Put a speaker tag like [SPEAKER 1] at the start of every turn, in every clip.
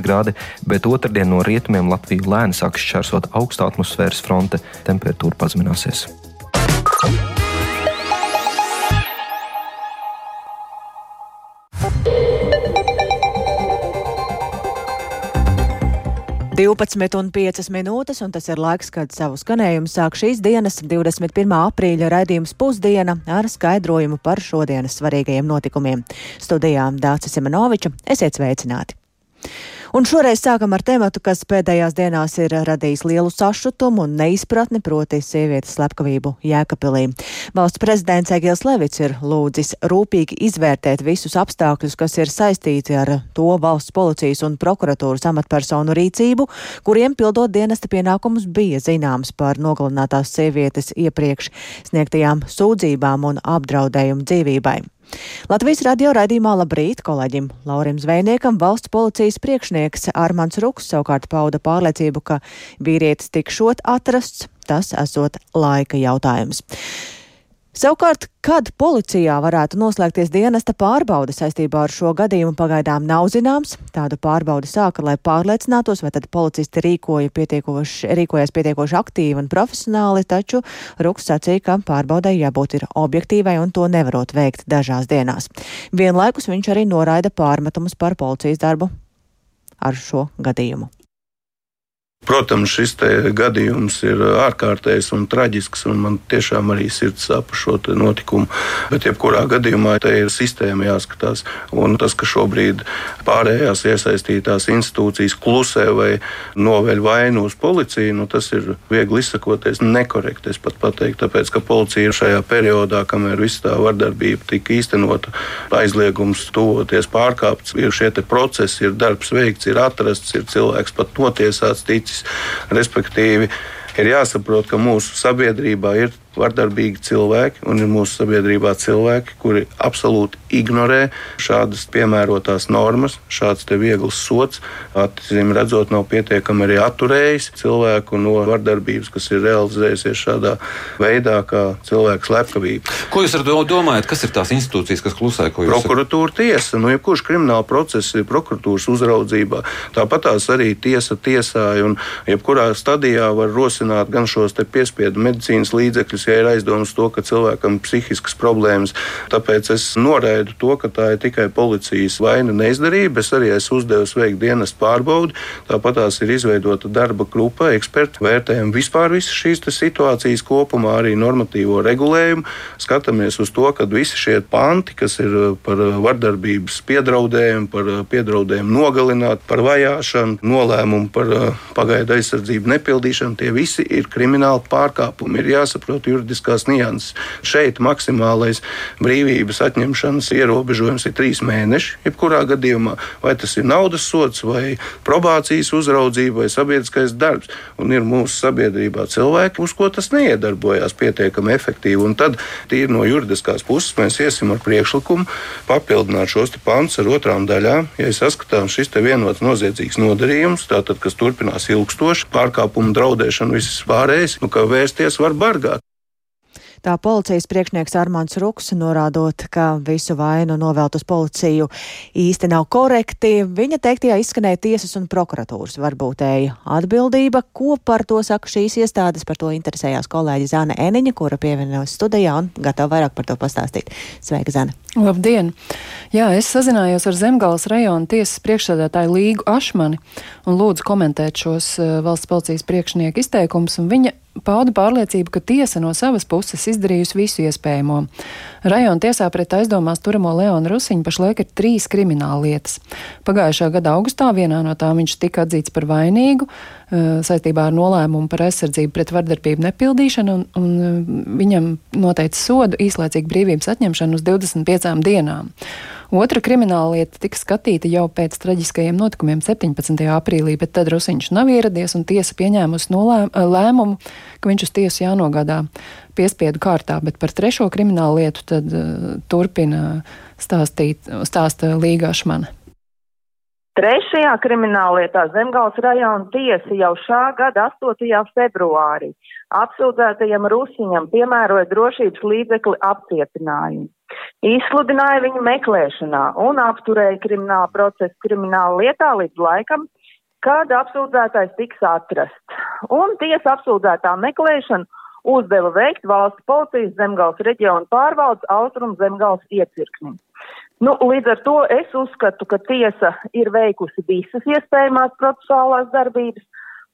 [SPEAKER 1] grādi, bet otrdien no rietumiem Latviju lēni sāks šķērsot augstā atmosfēras fronte, temperatūra pazemināsies.
[SPEAKER 2] Un piecas minūtes, un tas ir laiks, kad savu skanējumu sāk šīs dienas, 21. aprīļa raidījums pusdiena ar skaidrojumu par šodienas svarīgajiem notikumiem. Studijām Dācis Simenoviča, esiet sveicināti! Un šoreiz sākam ar tematu, kas pēdējās dienās ir radījis lielu sašutumu un neizpratni, proti sievietes slepkavību Jēkabpilī. Valsts prezidents Egils Levits ir lūdzis rūpīgi izvērtēt visus apstākļus, kas ir saistīti ar to valsts policijas un prokuratūras amatpersonu rīcību, kuriem pildot dienesta pienākumus bija zināms par nogalinātās sievietes iepriekš sniegtajām sūdzībām un apdraudējumu dzīvībai. Latvijas radio raidījumā labrīt kolēģim Laurim Zvejniekam valsts policijas priekšnieks Armans Ruks savukārt pauda pārliecību, ka vīrietis tikšot atrasts, tas esot laika jautājums. Savukārt, kad policijā varētu noslēgties dienesta pārbaude saistībā ar šo gadījumu, pagaidām nav zināms. Tādu pārbaudi sāka, lai pārliecinātos, vai tad policisti rīkoja pietiekoši, rīkojas pietiekoši aktīvi un profesionāli, taču Ruks sacīja, ka pārbaudai jābūt ir objektīvai un to nevarot veikt dažās dienās. Vienlaikus viņš arī noraida pārmetumus par policijas darbu ar šo gadījumu.
[SPEAKER 3] Protams, šis gadījums ir ārkārtējs un traģisks, un man tiešām arī sirds sāp šo notikumu. Bet, jebkurā gadījumā, te ir sistēma jāskatās. Un tas, ka šobrīd pārējās iesaistītās institūcijas klusē vai noveļ vainu uz policiju, nu, tas ir viegli izsakoties nekorekti. Es pat pateiktu, tāpēc, ka policija šajā periodā, kamēr viss tā vardarbība tika īstenota, aizliegums tuvoties pārkāpts, ir šie procesi, ir darbs veikts, ir atrasts, ir cilvēks pat notiesāts, ticis mērķis. Respektīvi, ir jāsaprot, ka mūsu sabiedrībā ir vardarbīgi cilvēki, un ir mūsu sabiedrībā cilvēki, kuri absolūti ignorē šādas piemērotās normas, šāds viegls sots. Atcīm redzot, nav pietiekami arī atturējis cilvēku no vardarbības, kas ir realizējusies šādā veidā, kā cilvēku slepkavība.
[SPEAKER 4] Ko jūs ar to domājat? Kas ir tās institūcijas, kas klusē?
[SPEAKER 3] Prokuratūra tiesa, nu, jebkurš krimināla process ir prokuratūras uzraudzībā. Tāpat tās arī tiesa tiesāja, un jebkurā stadijā var rosināt gan šos piespiedu medicīnas līdzekļus, gadījumos, ja ir aizdomas to, ka cilvēkam ir psihiskas problēmas. Tāpēc es noraidu to, ka tā ir tikai policijas vaina neizdarība. Es arī esmu uzdevis veikt dienas pārbaudi. Tāpat tās ir izveidota darba grupa, eksperti vērtējam vispār visas šīs situācijas kopumā, arī normatīvo regulējumu. Skatāmies uz to, ka visi šie panti, kas ir uh, par uh, vardarbības piedraudējumu, par uh, piedraudējumu nogalināt, par vajāšanu, nolēmumu par pagaidu aizsardzību nepildīšanu, tie visi ir krimināli pārkāpumi. Ir jāsaprot juridiskās nianses. Šeit maksimālais brīvības atņemšanas ierobežojums ir trīs mēneši, jebkurā gadījumā, vai tas ir naudas sots, vai probācijas uzraudzība, vai sabiedriskais darbs. Un ir mūsu sabiedrībā cilvēki, uz ko tas neiedarbojās pietiekami efektīvi. Un tad, tīri no juridiskās puses, mēs iesim ar priekšlikumu papildināt šos pantus ar otrām daļām. Ja saskatām šis vienots noziedzīgs nodarījums, tātad, kas turpinās ilgstoši, pārkāpumu draudēšanu, visas pārējais, nu, ka vērsties var bargāt.
[SPEAKER 2] Tā policijas priekšnieks Armāns Ruks norādot, ka visu vainu novelt uz policiju īsti nav korekti. Viņa teiktajā izskanēja tiesas un prokuratūras varbūtēja atbildība. Ko par to saka šīs iestādes? Par to interesējās kolēģi Zana Eniņa, kura pievienojas studijā un gatava vairāk par to pastāstīt. Sveika, Zana!
[SPEAKER 5] Labdien! Jā, es sazinājos ar Zemgāles rajona tiesas priekšsēdētāju Līgu Ašmani un lūdzu komentēt šos uh, valsts policijas priekšnieku izteikumus, viņa pauda pārliecību, ka tiesa no savas puses izdarījusi visu iespējamo. Rajona tiesā pret aizdomās turamo Leonu Rusiņu pašlaik ir trīs krimināla lietas. Pagājušā gada augustā vienā no tām viņš tika atzīts par vainīgu eh, saistībā ar nolēmumu par aizsardzību pret vardarbību nepildīšanu, un, un eh, viņam noteica sodu īslaicīgu brīvības atņemšanu uz 25 dienām. Otra krimināla lieta tika skatīta jau pēc traģiskajiem notikumiem 17. aprīlī, bet tad Rusiņš nav ieradies un tiesa pieņēmusi lēmumu, ka viņš uz tiesu jānogādā piespiedu kārtā, bet par trešo kriminālu lietu tad uh, turpina stāstīt, stāsta Līga Šmane.
[SPEAKER 6] Trešajā krimināllietā Zemgals rajona tiesa jau šā gada 8. februārī apsūdzētajam Rusiņam piemēroja drošības līdzekli apcietinājumu. Izsludināja viņu meklēšanā un apturēja kriminālu procesu kriminālu lietā līdz laikam, kad apsūdzētais tiks atrasts. Un tiesa apsūdzētā meklēšanu uzdeva veikt valsts policijas zemgals reģiona pārvaldes austrum zemgals iecirknim. Nu, līdz ar to es uzskatu, ka tiesa ir veikusi visas iespējamās procesuālās darbības,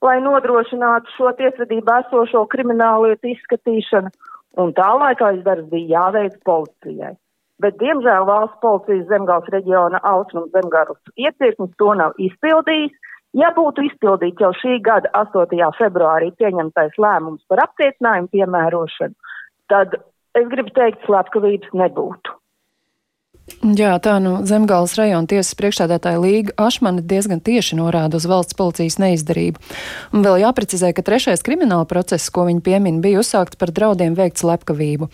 [SPEAKER 6] lai nodrošinātu šo tiesvedībā esošo kriminālietu izskatīšanu, un tā laikā izdarbs bija jāveic policijai. Bet, diemžēl, valsts policijas zemgals reģiona austrum zemgals iecirknis to nav izpildījis, Ja būtu izpildīts jau šī gada 8. februārī pieņemtais lēmums par apcietinājumu piemērošanu, tad es gribu teikt, slepkavības nebūtu.
[SPEAKER 5] Jā, tā nu Zemgāles rajona tiesas priekšstādātāja Līga Ašmane diezgan tieši norāda uz valsts policijas neizdarību. Un vēl jāprecizē, ka trešais krimināla process, ko viņi piemin, bija uzsākts par draudiem veikt slepkavību.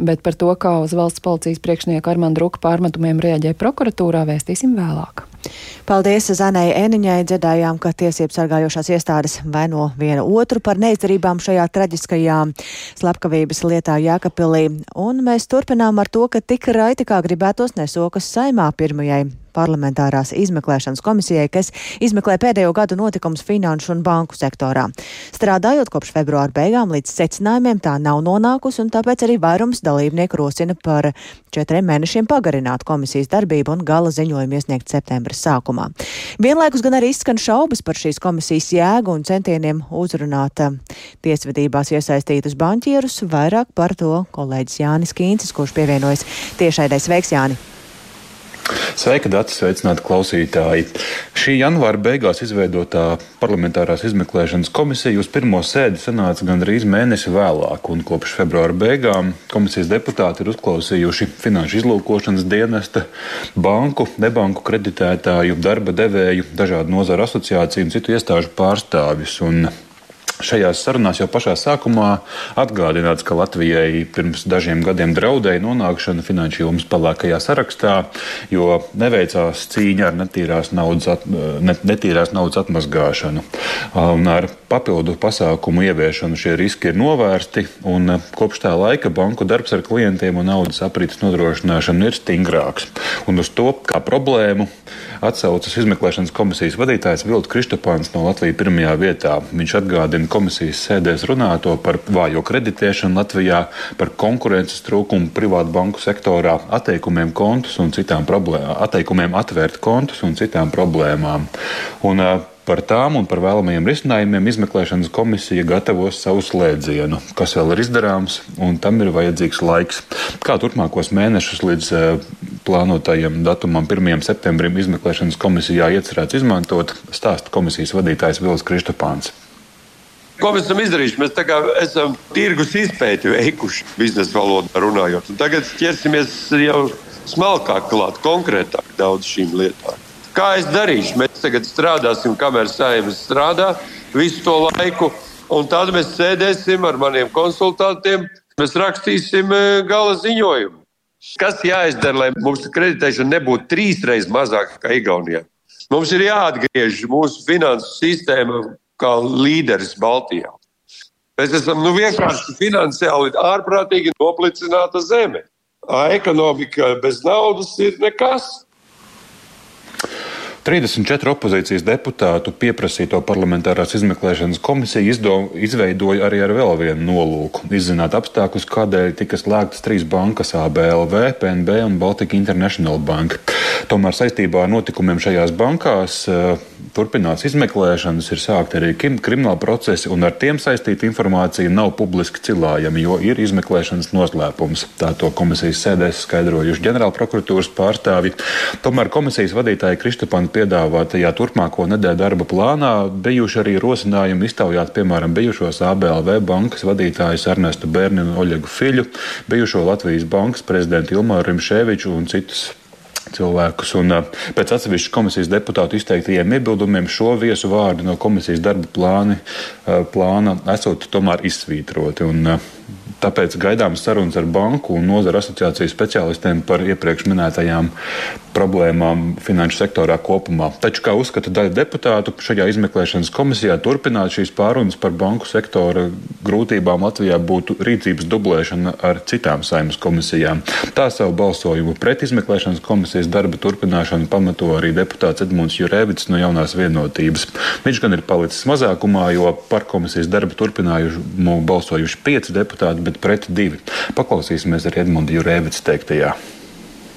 [SPEAKER 5] Bet par to, kā uz valsts policijas priekšnieku Armandu Ruku pārmetumiem reaģē prokuratūrā, vēstīsim vēlāk.
[SPEAKER 2] Paldies Zanai Eniņai. Dzirdējām, ka tiesības sargājošās iestādes vaino vienu otru par neizdarībām šajā traģiskajā slepkavības lietā Jēkapilī. Un mēs turpinām ar to, ka tik raiti kā gribētos nesokas saimā pirmajai parlamentārās izmeklēšanas komisijai, kas izmeklē pēdējo gadu notikumus finanšu un banku sektorā. Strādājot kopš februāra beigām līdz secinājumiem tā nav nonākusi, un tāpēc arī vairums dalībnieku rosina par četriem mēnešiem pagarināt komisijas darbību un gala ziņojumu iesniegt septembra sākumā. Vienlaikus gan arī izskan šaubas par šīs komisijas jēgu un centieniem uzrunāt eh, tiesvedībās iesaistītus banķierus. Vairāk par to kolēģis Jānis Kīncis, kurš pievienojas tiešaidai. Sveiks, Jāni!
[SPEAKER 7] Sveika, Dārts, sveicināti klausītāji. Šī janvāra beigās izveidotā parlamentārās izmeklēšanas komisija uz pirmo sēdi sanāca gandrīz mēnesi vēlāk, un kopš februāra beigām komisijas deputāti ir uzklausījuši finanšu izlūkošanas dienesta, banku, nebanku kreditētāju, darba devēju, dažādu nozaru asociāciju un citu iestāžu pārstāvjus. Un Šajās sarunās jau pašā sākumā atgādināts, ka Latvijai pirms dažiem gadiem draudēja nonākšana finanšu jomas pelēkajā sarakstā, jo neveicās cīņa ar netīrās naudas, at, netīrās naudas atmazgāšanu. Un ar papildu pasākumu ieviešanu šie riski ir novērsti, un kopš tā laika banku darbs ar klientiem un naudas aprītas nodrošināšanu ir stingrāks. Un uz to kā problēmu atsaucas izmeklēšanas komisijas vadītājs Vilts Kristopāns no Latvijas pirmajā vietā. Viņš atgādina komisijas sēdēs runāto par vājo kreditēšanu Latvijā, par konkurences trūkumu privātu banku sektorā, atteikumiem kontus un citām problēmām, atteikumiem atvērt kontus un citām problēmām. Un, Par tām un par vēlamajiem risinājumiem izmeklēšanas komisija gatavos savu slēdzienu, kas vēl ir izdarāms, un tam ir vajadzīgs laiks. Kā turpmākos mēnešus līdz plānotajam datumam, 1. septembrim, izmeklēšanas komisijā iecerēts izmantot, stāsta komisijas vadītājs Vils Kristopāns.
[SPEAKER 8] Ko mēs esam izdarījuši? Mēs esam tirgus izpēti veikuši biznesa valodā runājot. Un tagad ķersimies jau smalkāk klāt, konkrētāk daudz šīm lietām. Kā es darīšu? Mēs tagad strādāsim, kamēr saimnes strādā visu to laiku, un tad mēs sēdēsim ar maniem konsultantiem. Mēs rakstīsim e, gala ziņojumu. Kas jāizdara, lai mūsu kreditēšana nebūtu trīsreiz mazāka nekā Igaunijā? Mums ir jāatgriež mūsu finansu sistēma kā līderis Baltijā. Mēs esam nu, vienkārši finansiāli ārprātīgi noplicināta zeme. Ekonomika bez naudas ir nekas.
[SPEAKER 7] 34 opozīcijas deputātu pieprasīto parlamentārās izmeklēšanas komisiju izdo, izveidoja arī ar vēl vienu nolūku - izzināt apstākļus, kādēļ tika slēgtas trīs bankas - ABLV, PNB un Baltica International Bank. Tomēr saistībā ar notikumiem šajās bankās uh, turpinās izmeklēšanas, ir sākti arī krimināla procesi, un ar tiem saistīta informācija nav publiski cilājama, jo ir izmeklēšanas noslēpums. Tā to komisijas sēdēs skaidrojuši ģenerālprokuratūras pārstāvji. Tomēr komisijas vadītāja Kristapana piedāvātajā turpmāko nedēļu darba plānā bijuši arī rosinājumi iztaujāt, piemēram, bijušos ABLV bankas vadītājus Ernestu Bērni un Oļegu Fiļu, bijušo Latvijas bankas prezidentu Ilmāru Rimšēviču un citus cilvēkus. Un, pēc atsevišķu komisijas deputātu izteiktajiem iebildumiem šo viesu vārdi no komisijas darba plāni, plāna esot tomēr izsvītroti. Un, Tāpēc gaidāmas sarunas ar banku un nozara asociāciju speciālistiem par iepriekš minētajām problēmām finanšu sektorā kopumā. Taču, kā uzskata daļa deputātu, šajā izmeklēšanas komisijā turpināt šīs pārunas par banku sektora grūtībām Latvijā būtu rīcības dublēšana ar citām saimnes komisijām. Tā savu balsojumu pret izmeklēšanas komisijas darba turpināšanu pamato arī deputāts Edmunds Jurēvits no jaunās vienotības. Viņš gan ir palicis mazākumā, jo par komisijas darbu turpinājumu balsojuši pieci deputāti, bet pret divi. Paklausīsimies arī Edmunds Jurēvits teiktajā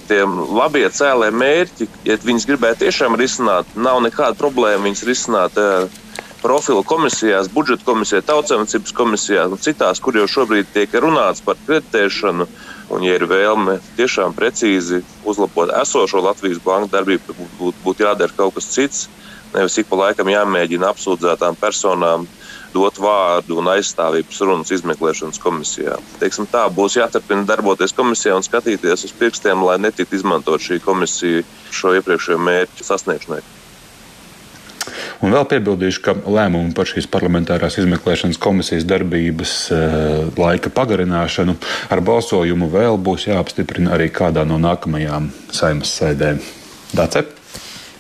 [SPEAKER 9] tie labie cēlē mērķi, ja viņas gribētu tiešām risināt, nav nekāda problēma viņas risināt uh, profilu komisijās, budžeta komisijā, tautsēmniecības komisijā un citās, kur jau šobrīd tiek runāts par kreditēšanu. Un, ja ir vēlme tiešām precīzi uzlabot esošo Latvijas banku darbību, būtu būt, jādara kaut kas cits. Nevis ik pa laikam jāmēģina apsūdzētām personām dot vārdu un aizstāvības runas izmeklēšanas komisijā. Teiksim, tā būs jāturpina darboties komisijā un skatīties uz pirkstiem, lai netiktu izmantot šī komisija šo iepriekšējo mērķu sasniegšanai.
[SPEAKER 7] Un vēl piebildīšu, ka lēmumu par šīs parlamentārās izmeklēšanas komisijas darbības uh, laika pagarināšanu ar balsojumu vēl būs jāapstiprina arī kādā no nākamajām saimas sēdēm. Dacep?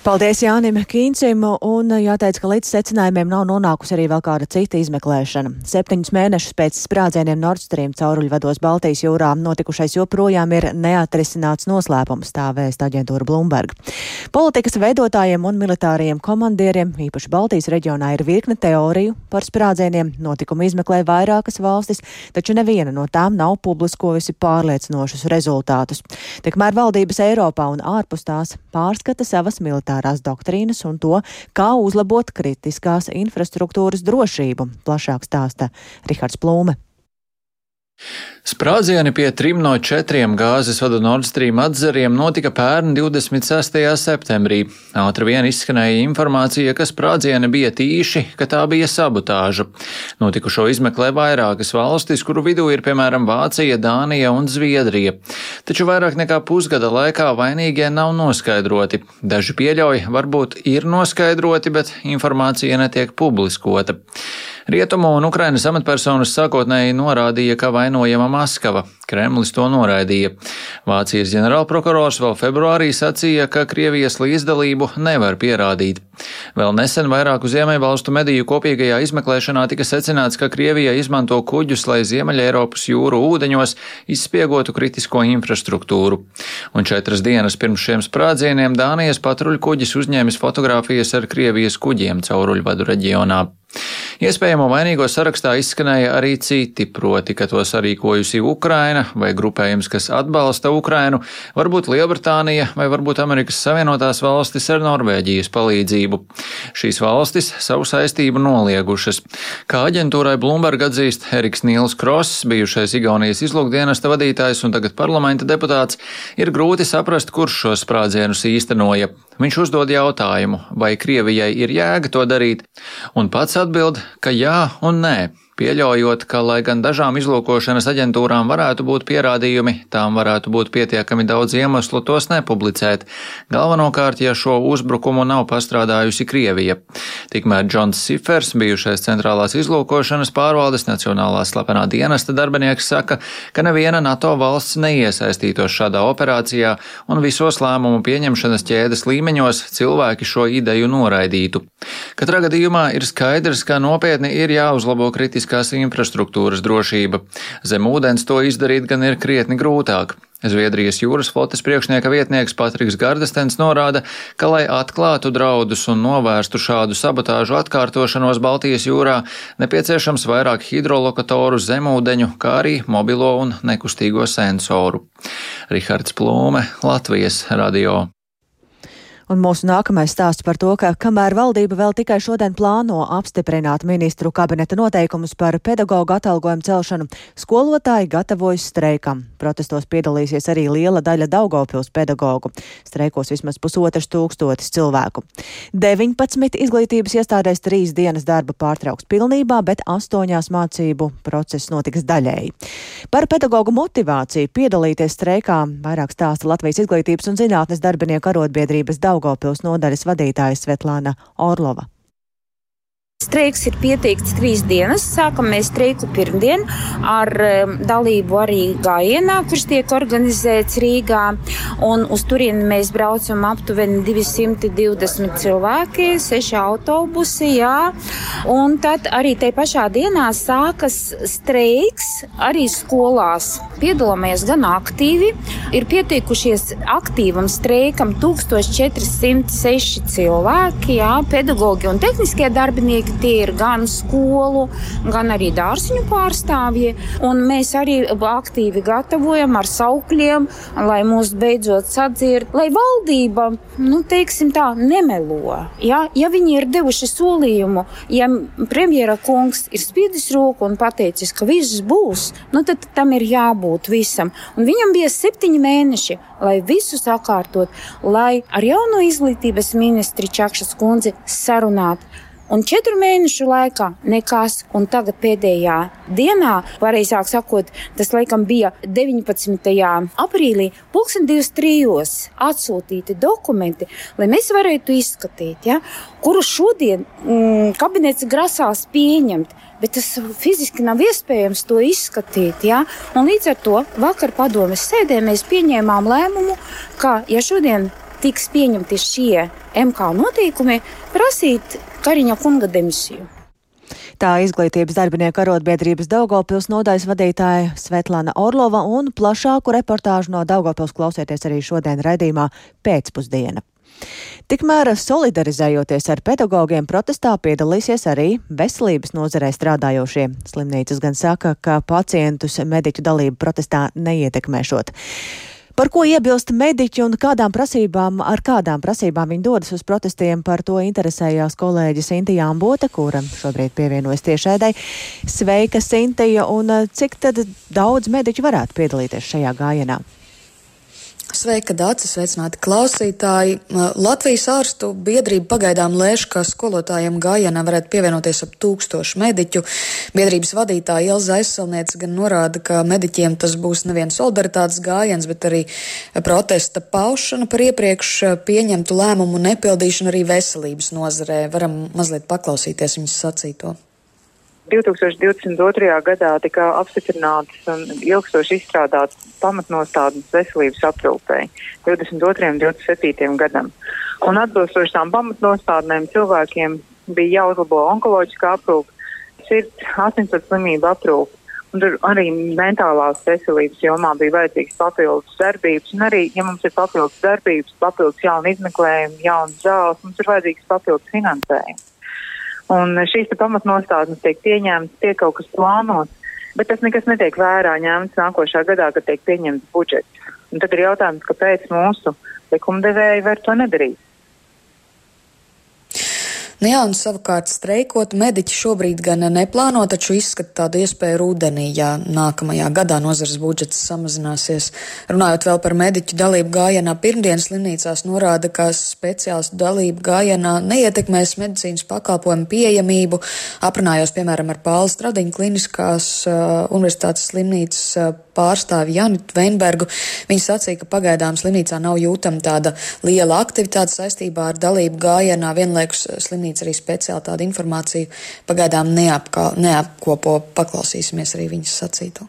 [SPEAKER 2] Paldies Jānim Kīncim, un jāteic, ka līdz secinājumiem nav nonākusi arī vēl kāda cita izmeklēšana. Septiņus mēnešus pēc sprādzieniem Nord Stream cauruļvados Baltijas jūrā notikušais joprojām ir neatrisināts noslēpums, tā vēst aģentūra Bloomberg. Politikas veidotājiem un militāriem komandieriem, īpaši Baltijas reģionā, ir virkne teoriju par sprādzieniem. Notikumu izmeklē vairākas valstis, taču neviena no tām nav publiskojusi pārliecinošus rezultātus. Tikmēr valdības Eiropā un ārpus tās pārskata savas militāras militārās doktrīnas un to, kā uzlabot kritiskās infrastruktūras drošību. Plašāk stāsta Rihards Plūme.
[SPEAKER 10] Sprādzieni pie trim no četriem gāzes vadu Nord Stream atzariem notika pērn 26. septembrī. Ātri vien izskanēja informācija, ka sprādzieni bija tīši, ka tā bija sabotāža. Notikušo izmeklē vairākas valstis, kuru vidū ir piemēram Vācija, Dānija un Zviedrija. Taču vairāk nekā pusgada laikā vainīgie nav noskaidroti. Daži pieļauj, varbūt ir noskaidroti, bet informācija netiek publiskota. Rietumu un Ukrainas amatpersonas sākotnēji norādīja, ka vainojama Maskava. Kremlis to noraidīja. Vācijas ģenerālprokurors vēl februārī sacīja, ka Krievijas līdzdalību nevar pierādīt. Vēl nesen vairāku Ziemeļvalstu mediju kopīgajā izmeklēšanā tika secināts, ka Krievija izmanto kuģus, lai Ziemeļa Eiropas jūru ūdeņos izspiegotu kritisko infrastruktūru. Un četras dienas pirms šiem sprādzieniem Dānijas patruļkuģis uzņēmis fotogrāfijas ar Krievijas kuģiem cauruļvadu reģionā. Iespējamo vainīgo sarakstā izskanēja arī citi, proti, ka to sarīkojusi Ukraina vai grupējums, kas atbalsta Ukrainu, varbūt Lielbritānija vai varbūt Amerikas Savienotās valstis ar Norvēģijas palīdzību. Šīs valstis savu saistību noliegušas. Kā aģentūrai Bloomberg atzīst Eriks Nīls Kross, bijušais Igaunijas izlūkdienesta vadītājs un tagad parlamenta deputāts, ir grūti saprast, kurš šos sprādzienus īstenoja. Viņš uzdod jautājumu, vai Krievijai ir jēga to darīt, un pats atbild, ka jā un nē pieļaujot, ka, lai gan dažām izlūkošanas aģentūrām varētu būt pierādījumi, tām varētu būt pietiekami daudz iemeslu tos nepublicēt, galvenokārt, ja šo uzbrukumu nav pastrādājusi Krievija. Tikmēr Džons Sifers, bijušais centrālās izlūkošanas pārvaldes nacionālās slepenā dienesta darbinieks, saka, ka neviena NATO valsts neiesaistītos šādā operācijā un visos lēmumu pieņemšanas ķēdes līmeņos cilvēki šo ideju noraidītu. Katrā gadījumā ir skaidrs, ka nopietni ir jāuzlabo kritiski kritiskās infrastruktūras drošība. Zem ūdens to izdarīt gan ir krietni grūtāk. Zviedrijas jūras flotes priekšnieka vietnieks Patriks Gardestens norāda, ka, lai atklātu draudus un novērstu šādu sabotāžu atkārtošanos Baltijas jūrā, nepieciešams vairāk hidrolokatoru zemūdeņu, kā arī mobilo un nekustīgo sensoru. Rihards Plūme, Latvijas radio.
[SPEAKER 2] Un mūsu nākamais stāsts par to, ka kamēr valdība vēl tikai šodien plāno apstiprināt ministru kabineta noteikumus par pedagoģu atalgojumu celšanu, skolotāji gatavojas streikam. Protestos piedalīsies arī liela daļa Daugopils pedagoģu. Streikos vismaz pusotras tūkstotis cilvēku. 19 izglītības iestādēs trīs dienas darba pārtrauks pilnībā, bet astoņās mācību process notiks daļēji. Par pedagoģu motivāciju piedalīties streikā vairāk stāsta Latvijas izglītības un zinātnes darbinieku arotbiedrības Daugopils nodaļas vadītāja Svetlāna Orlova.
[SPEAKER 11] Streiks ir pieteikts trīs dienas. Sākam mēs streiku pirmdien ar um, dalību arī gājienā, kurš tiek organizēts Rīgā. Un uz turieni mēs braucam aptuveni 220 cilvēki, 6 autobusi, jā. Un tad arī te pašā dienā sākas streiks arī skolās. Piedalāmies gan aktīvi, ir pieteikušies aktīvam streikam 1406 cilvēki, jā, pedagogi un tehniskie darbinieki. Tie ir gan skolu, gan arī dārziņu pārstāvji. Un mēs arī aktīvi gatavojam ar saukļiem, lai mūs beidzot sadzird, lai valdība, nu, teiksim tā, nemelo. Jā. Ja viņi ir devuši solījumu, ja premjera kungs ir spiedis roku un pateicis, ka viss būs, nu, tad tam ir jābūt visam. Un viņam bija septiņi mēneši, lai visu sakārtot, lai ar jauno izglītības ministri Čakšas kundzi sarunātu. Un četru mēnešu laikā nekas, un tagad pēdējā dienā, pareizāk sakot, tas laikam bija 19. aprīlī, pulksten 23. atsūtīti dokumenti, lai mēs varētu izskatīt, ja, kuru šodien mm, kabinets grasās pieņemt. Bet tas fiziski nav iespējams to izskatīt. Ja? Un līdz ar to vakar padomes sēdē mēs pieņēmām lēmumu, ka, ja šodien tiks pieņemti šie MK noteikumi, prasīt Kariņa kunga demisiju.
[SPEAKER 2] Tā izglītības darbinieku arotbiedrības Daugopils nodaļas vadītāja Svetlana Orlova un plašāku reportāžu no Daugopils klausieties arī šodien raidījumā pēcpusdiena. Tikmēr solidarizējoties ar pedagogiem protestā piedalīsies arī veselības nozarē strādājošie. Slimnīcas gan saka, ka pacientus mediķu dalību protestā neietekmēšot. Par ko iebilst mediķi un kādām prasībām, ar kādām prasībām viņi dodas uz protestiem, par to interesējās kolēģi Sintija Ambote, kura šobrīd pievienojas tiešēdai. Sveika, Sintija, un cik tad daudz mediķu varētu piedalīties šajā gājienā?
[SPEAKER 12] Sveika, Dācis, sveicināti klausītāji. Latvijas ārstu biedrība pagaidām lēš, ka skolotājiem gājienā varētu pievienoties ap tūkstošu mediķu. Biedrības vadītāja Ilza aizsalniece gan norāda, ka mediķiem tas būs nevien solidaritātes gājiens, bet arī protesta paušana par iepriekš pieņemtu lēmumu nepildīšanu arī veselības nozarē. Varam mazliet paklausīties viņas sacīto.
[SPEAKER 6] 2022. gadā tika apstiprinātas un ilgstoši izstrādātas pamatnostādnes veselības aprūpēji 22. un 27. gadam. Un atbilstoši tām pamatnostādnēm cilvēkiem bija jāuzlabo onkoloģiskā aprūpe, sirds, asinsvads slimību aprūpe. Un tur arī mentālās veselības jomā bija vajadzīgas papildus darbības, un arī, ja mums ir papildus darbības, papildus jauna izmeklējuma, jaunas zāles, mums ir vajadzīgs papildus finansējums. Un šīs pamatnostādnes tiek pieņemtas, tiek kaut kas plānots, bet tas nekas netiek vērā ņemts nākošā gadā, kad tiek pieņemts budžets. Un tad ir jautājums, kāpēc mūsu likumdevēji var to nedarīt.
[SPEAKER 12] Nu jā, un savukārt streikot mediķi šobrīd gan neplāno, taču izskata tādu iespēju rudenī, ja nākamajā gadā nozars budžets samazināsies. Runājot vēl par mediķu dalību gājienā, pirmdienas slimnīcās norāda, ka speciālistu dalību gājienā neietekmēs medicīnas pakalpojumu pieejamību. Aprunājos, piemēram, ar Pāles Stradiņu kliniskās uh, universitātes slimnīcas uh, pārstāvi Janitu Veinbergu. Viņa sacīja, ka pagaidām slimnīcā nav jūtama tāda liela aktivitāte saistībā ar dalību gājienā. Vienlaikus slimnīca slimnīca arī speciāli tādu informāciju pagaidām neapkā, neapkopo. Paklausīsimies arī viņas sacīto.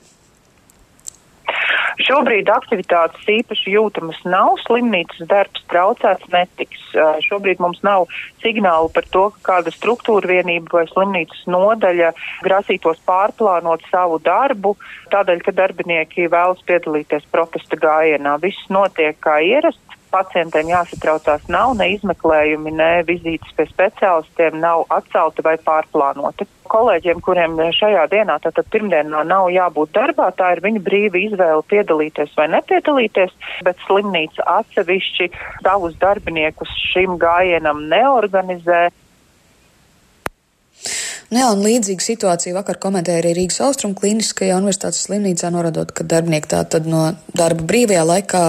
[SPEAKER 6] Šobrīd aktivitātes īpaši jūtamas nav, slimnīcas darbs traucēts netiks. Šobrīd mums nav signālu par to, ka kāda struktūra vienība vai slimnīcas nodaļa grasītos pārplānot savu darbu, tādēļ, ka darbinieki vēlas piedalīties protesta gājienā. Viss notiek kā ierasts pacientiem jāsatraucās nav ne izmeklējumi, ne vizītes pie speciālistiem nav atcelti vai pārplānoti. Kolēģiem, kuriem šajā dienā, tātad pirmdienā nav jābūt darbā, tā ir viņa brīva izvēle piedalīties vai nepiedalīties, bet slimnīca atsevišķi savus darbiniekus šim gājienam neorganizē.
[SPEAKER 12] Nu jā, un līdzīgu situāciju vakar komentēja arī Rīgas Austrum klīniskajā universitātes slimnīcā, norādot, ka darbinieki tā tad no darba brīvajā laikā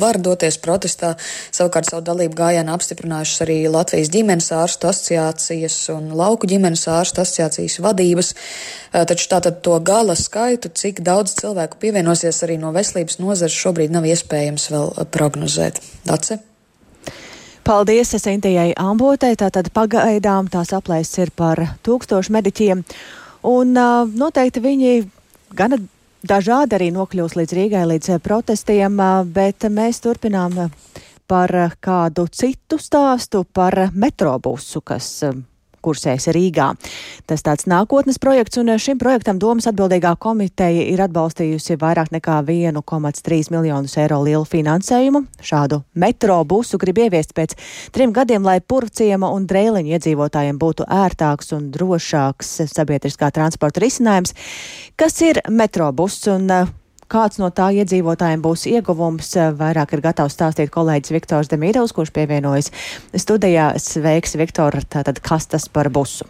[SPEAKER 12] var doties protestā. Savukārt savu dalību gājienā apstiprinājušas arī Latvijas ģimenes ārstu asociācijas un lauku ģimenes ārstu asociācijas vadības. Taču tātad to gala skaitu, cik daudz cilvēku pievienosies arī no veselības nozares, šobrīd nav iespējams vēl prognozēt. Dace?
[SPEAKER 2] Paldies Sintījai Ambotei. Tātad pagaidām tās aplēses ir par tūkstošu mediķiem. Un uh, noteikti viņi gana dažādi arī nokļūs līdz Rīgai, līdz protestiem, uh, bet mēs turpinām par kādu citu stāstu par metrobusu, kas kursēs Rīgā. Tas tāds nākotnes projekts, un šim projektam domas atbildīgā komiteja ir atbalstījusi vairāk nekā 1,3 miljonus eiro lielu finansējumu. Šādu metro busu grib ieviest pēc trim gadiem, lai purvciema un drēliņu iedzīvotājiem būtu ērtāks un drošāks sabiedriskā transporta risinājums. Kas ir metro bus un Kāds no tā iedzīvotājiem būs ieguvums, vairāk ir gatavs stāstīt kolēģis Viktors Demīrovs, kurš pievienojas studijā. Sveiks, Viktor, tātad kas tas par busu?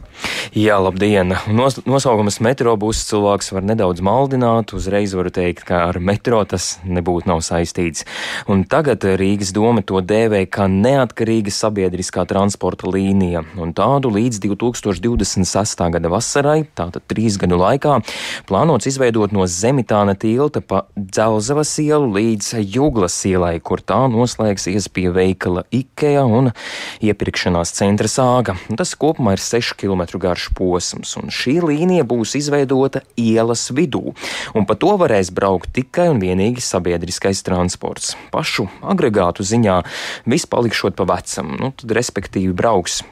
[SPEAKER 1] Jā, labdien! Nos, nosaukums metro buss cilvēks var nedaudz maldināt, uzreiz varu teikt, ka ar metro tas nebūtu nav saistīts. Un tagad Rīgas doma to dēvē kā neatkarīga sabiedriskā transporta līnija, un tādu līdz 2026. gada vasarai, tātad trīs gadu laikā, plānots izveidot no Zemitāna tilta pa Dzelzavas ielu līdz Juglas ielai, kur tā noslēgsies pie veikala Ikea un iepirkšanās centra sāga. Tas kopumā ir 6 km garš posms, un šī līnija būs izveidota ielas vidū, un pa to varēs braukt tikai un vienīgi sabiedriskais transports. Pašu agregātu ziņā viss palikšot pa vecam, nu, tad respektīvi brauks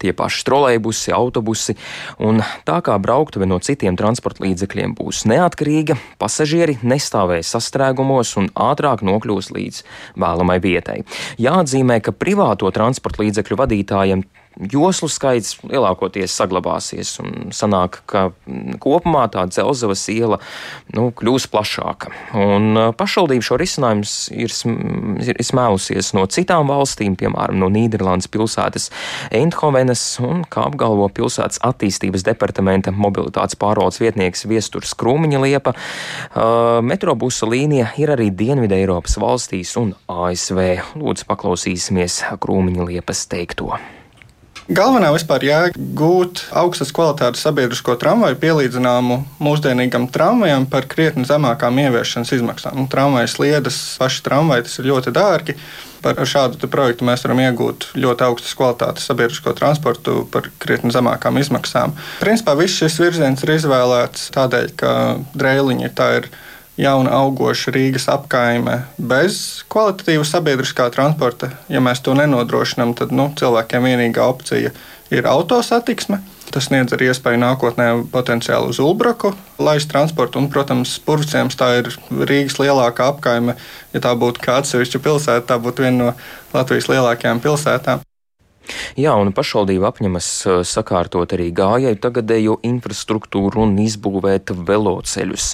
[SPEAKER 1] tie paši trolēļbusi, autobusi, un tā kā brauktuve no citiem transporta līdzekļiem būs neatkarīga, pasažieri nestāvēs sastrēgumos un ātrāk nokļūs līdz vēlamai vietai. Jāatzīmē, ka privāto transporta līdzekļu vadītājiem joslu skaits lielākoties saglabāsies. Sanāk, ka mm, kopumā tā dzelzavas iela nu, kļūs plašāka. Un uh, pašvaldība šo risinājumu ir, ir smēlusies no citām valstīm, piemēram, no Nīderlandes pilsētas Eindhovenas un, kā apgalvo pilsētas attīstības departamenta mobilitātes pārvaldes vietnieks Viesturs Krūmiņa liepa, uh, metrobusa līnija ir arī Dienvidē Eiropas valstīs un ASV. Lūdzu, paklausīsimies Krūmiņa liepas teikto.
[SPEAKER 13] Galvenā vispār jēga gūt augstas kvalitātes sabiedrisko tramvaju pielīdzināmu mūsdienīgam tramvajam par krietni zemākām ieviešanas izmaksām. Nu, tramvajas sliedas, paši tramvaji tas ir ļoti dārgi. Par šādu projektu mēs varam iegūt ļoti augstas kvalitātes sabiedrisko transportu par krietni zemākām izmaksām. Principā viss šis virziens ir izvēlēts tādēļ, ka drēliņi tā ir jauna augoša Rīgas apkaime bez kvalitatīva sabiedriskā transporta. Ja mēs to nenodrošinām, tad nu, cilvēkiem vienīgā opcija ir autosatiksme. Tas sniedz arī iespēju nākotnē potenciāli uz Ulbraku laist transportu. Un, protams, Purvciems tā ir Rīgas lielākā apkaime. Ja tā būtu kā atsevišķa pilsēta, tā būtu viena no Latvijas lielākajām pilsētām.
[SPEAKER 1] Jā, un pašvaldība apņemas uh, sakārtot arī gājēju tagadējo infrastruktūru un izbūvēt veloceļus.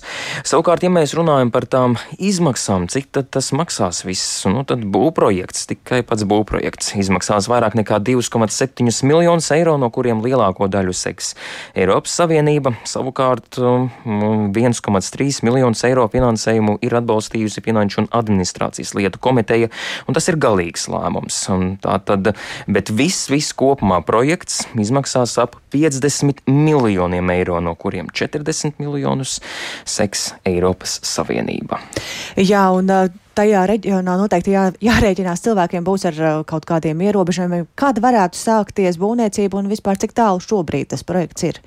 [SPEAKER 1] Savukārt, ja mēs runājam par tām izmaksām, cik tad tas maksās viss, nu tad būvprojekts, tikai pats būvprojekts, izmaksās vairāk nekā 2,7 miljonus eiro, no kuriem lielāko daļu seks Eiropas Savienība. Savukārt 1,3 um, miljonus eiro finansējumu ir atbalstījusi Finanšu un administrācijas lietu komiteja, un tas ir galīgs lēmums. Un tā tad, bet viss, viss kopumā projekts izmaksās ap 50 miljoniem eiro, no kuriem 40 miljonus seks Eiropas Savienība.
[SPEAKER 2] Jā, un tajā reģionā noteikti jā, jārēķinās cilvēkiem būs ar uh, kaut kādiem ierobežojumiem. Kāda varētu sākties būvniecība un vispār cik tālu šobrīd tas projekts ir?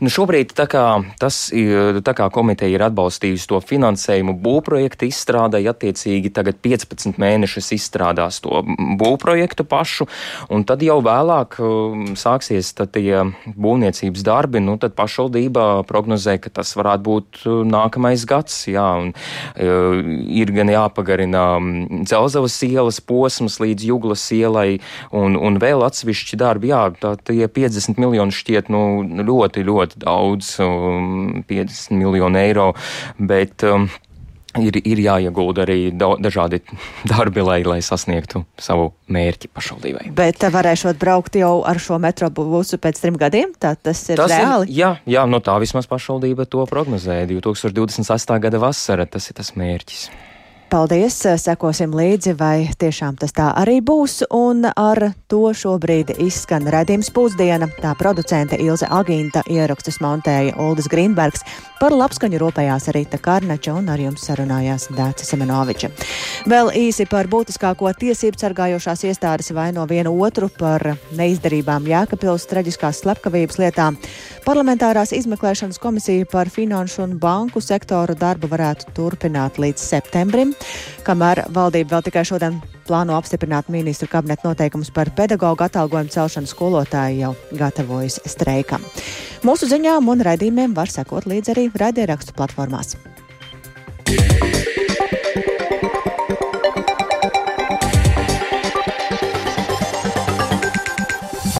[SPEAKER 1] Nu šobrīd tā kā, tas, tā kā komiteja ir atbalstījusi to finansējumu būvprojektu izstrādai, attiecīgi tagad 15 mēnešus izstrādās to būvprojektu pašu, un tad jau vēlāk um, sāksies tie būvniecības darbi, nu tad pašvaldība prognozē, ka tas varētu būt uh, nākamais gads, jā, un uh, ir gan jāpagar jāpagarina mm, Dzelzavas ielas posms līdz Juglas ielai un, un vēl atsevišķi darbi. Jā, tā tie 50 miljoni šķiet nu, ļoti, ļoti daudz, 50 um, miljonu eiro, bet um, ir, ir jāiegulda arī dažādi darbi, lai, lai sasniegtu savu mērķi pašvaldībai.
[SPEAKER 2] Bet varēšot braukt jau ar šo metrobusu pēc trim gadiem? Tā tas ir tas reāli?
[SPEAKER 1] Ir, jā, jā, no tā vismaz pašvaldība to prognozēja. 2028. gada vasara tas ir tas mērķis.
[SPEAKER 2] Paldies! Sekosim līdzi, vai tiešām tas tā arī būs. Un ar to šobrīd izskan redzījums pusdiena. Tā producente Ilze Agīnta ierakstus montēja Uldis Grīnbergs. Par labskaņu rūpējās Rīta Karnača un ar jums sarunājās Dācis Semenoviča. Vēl īsi par būtiskāko tiesību sargājošās iestādes vaino vienu otru par neizdarībām Jēkabils traģiskās slepkavības lietām. Parlamentārās izmeklēšanas komisija par finanšu un banku sektoru darbu varētu turpināt līdz septembrim, kamēr valdība vēl tikai šodien plāno apstiprināt ministru kabineta noteikumus par pedagoģu atalgojumu celšanu skolotāju jau gatavojas streikam. Mūsu ziņām un raidījumiem var sekot līdz arī raidierakstu platformās.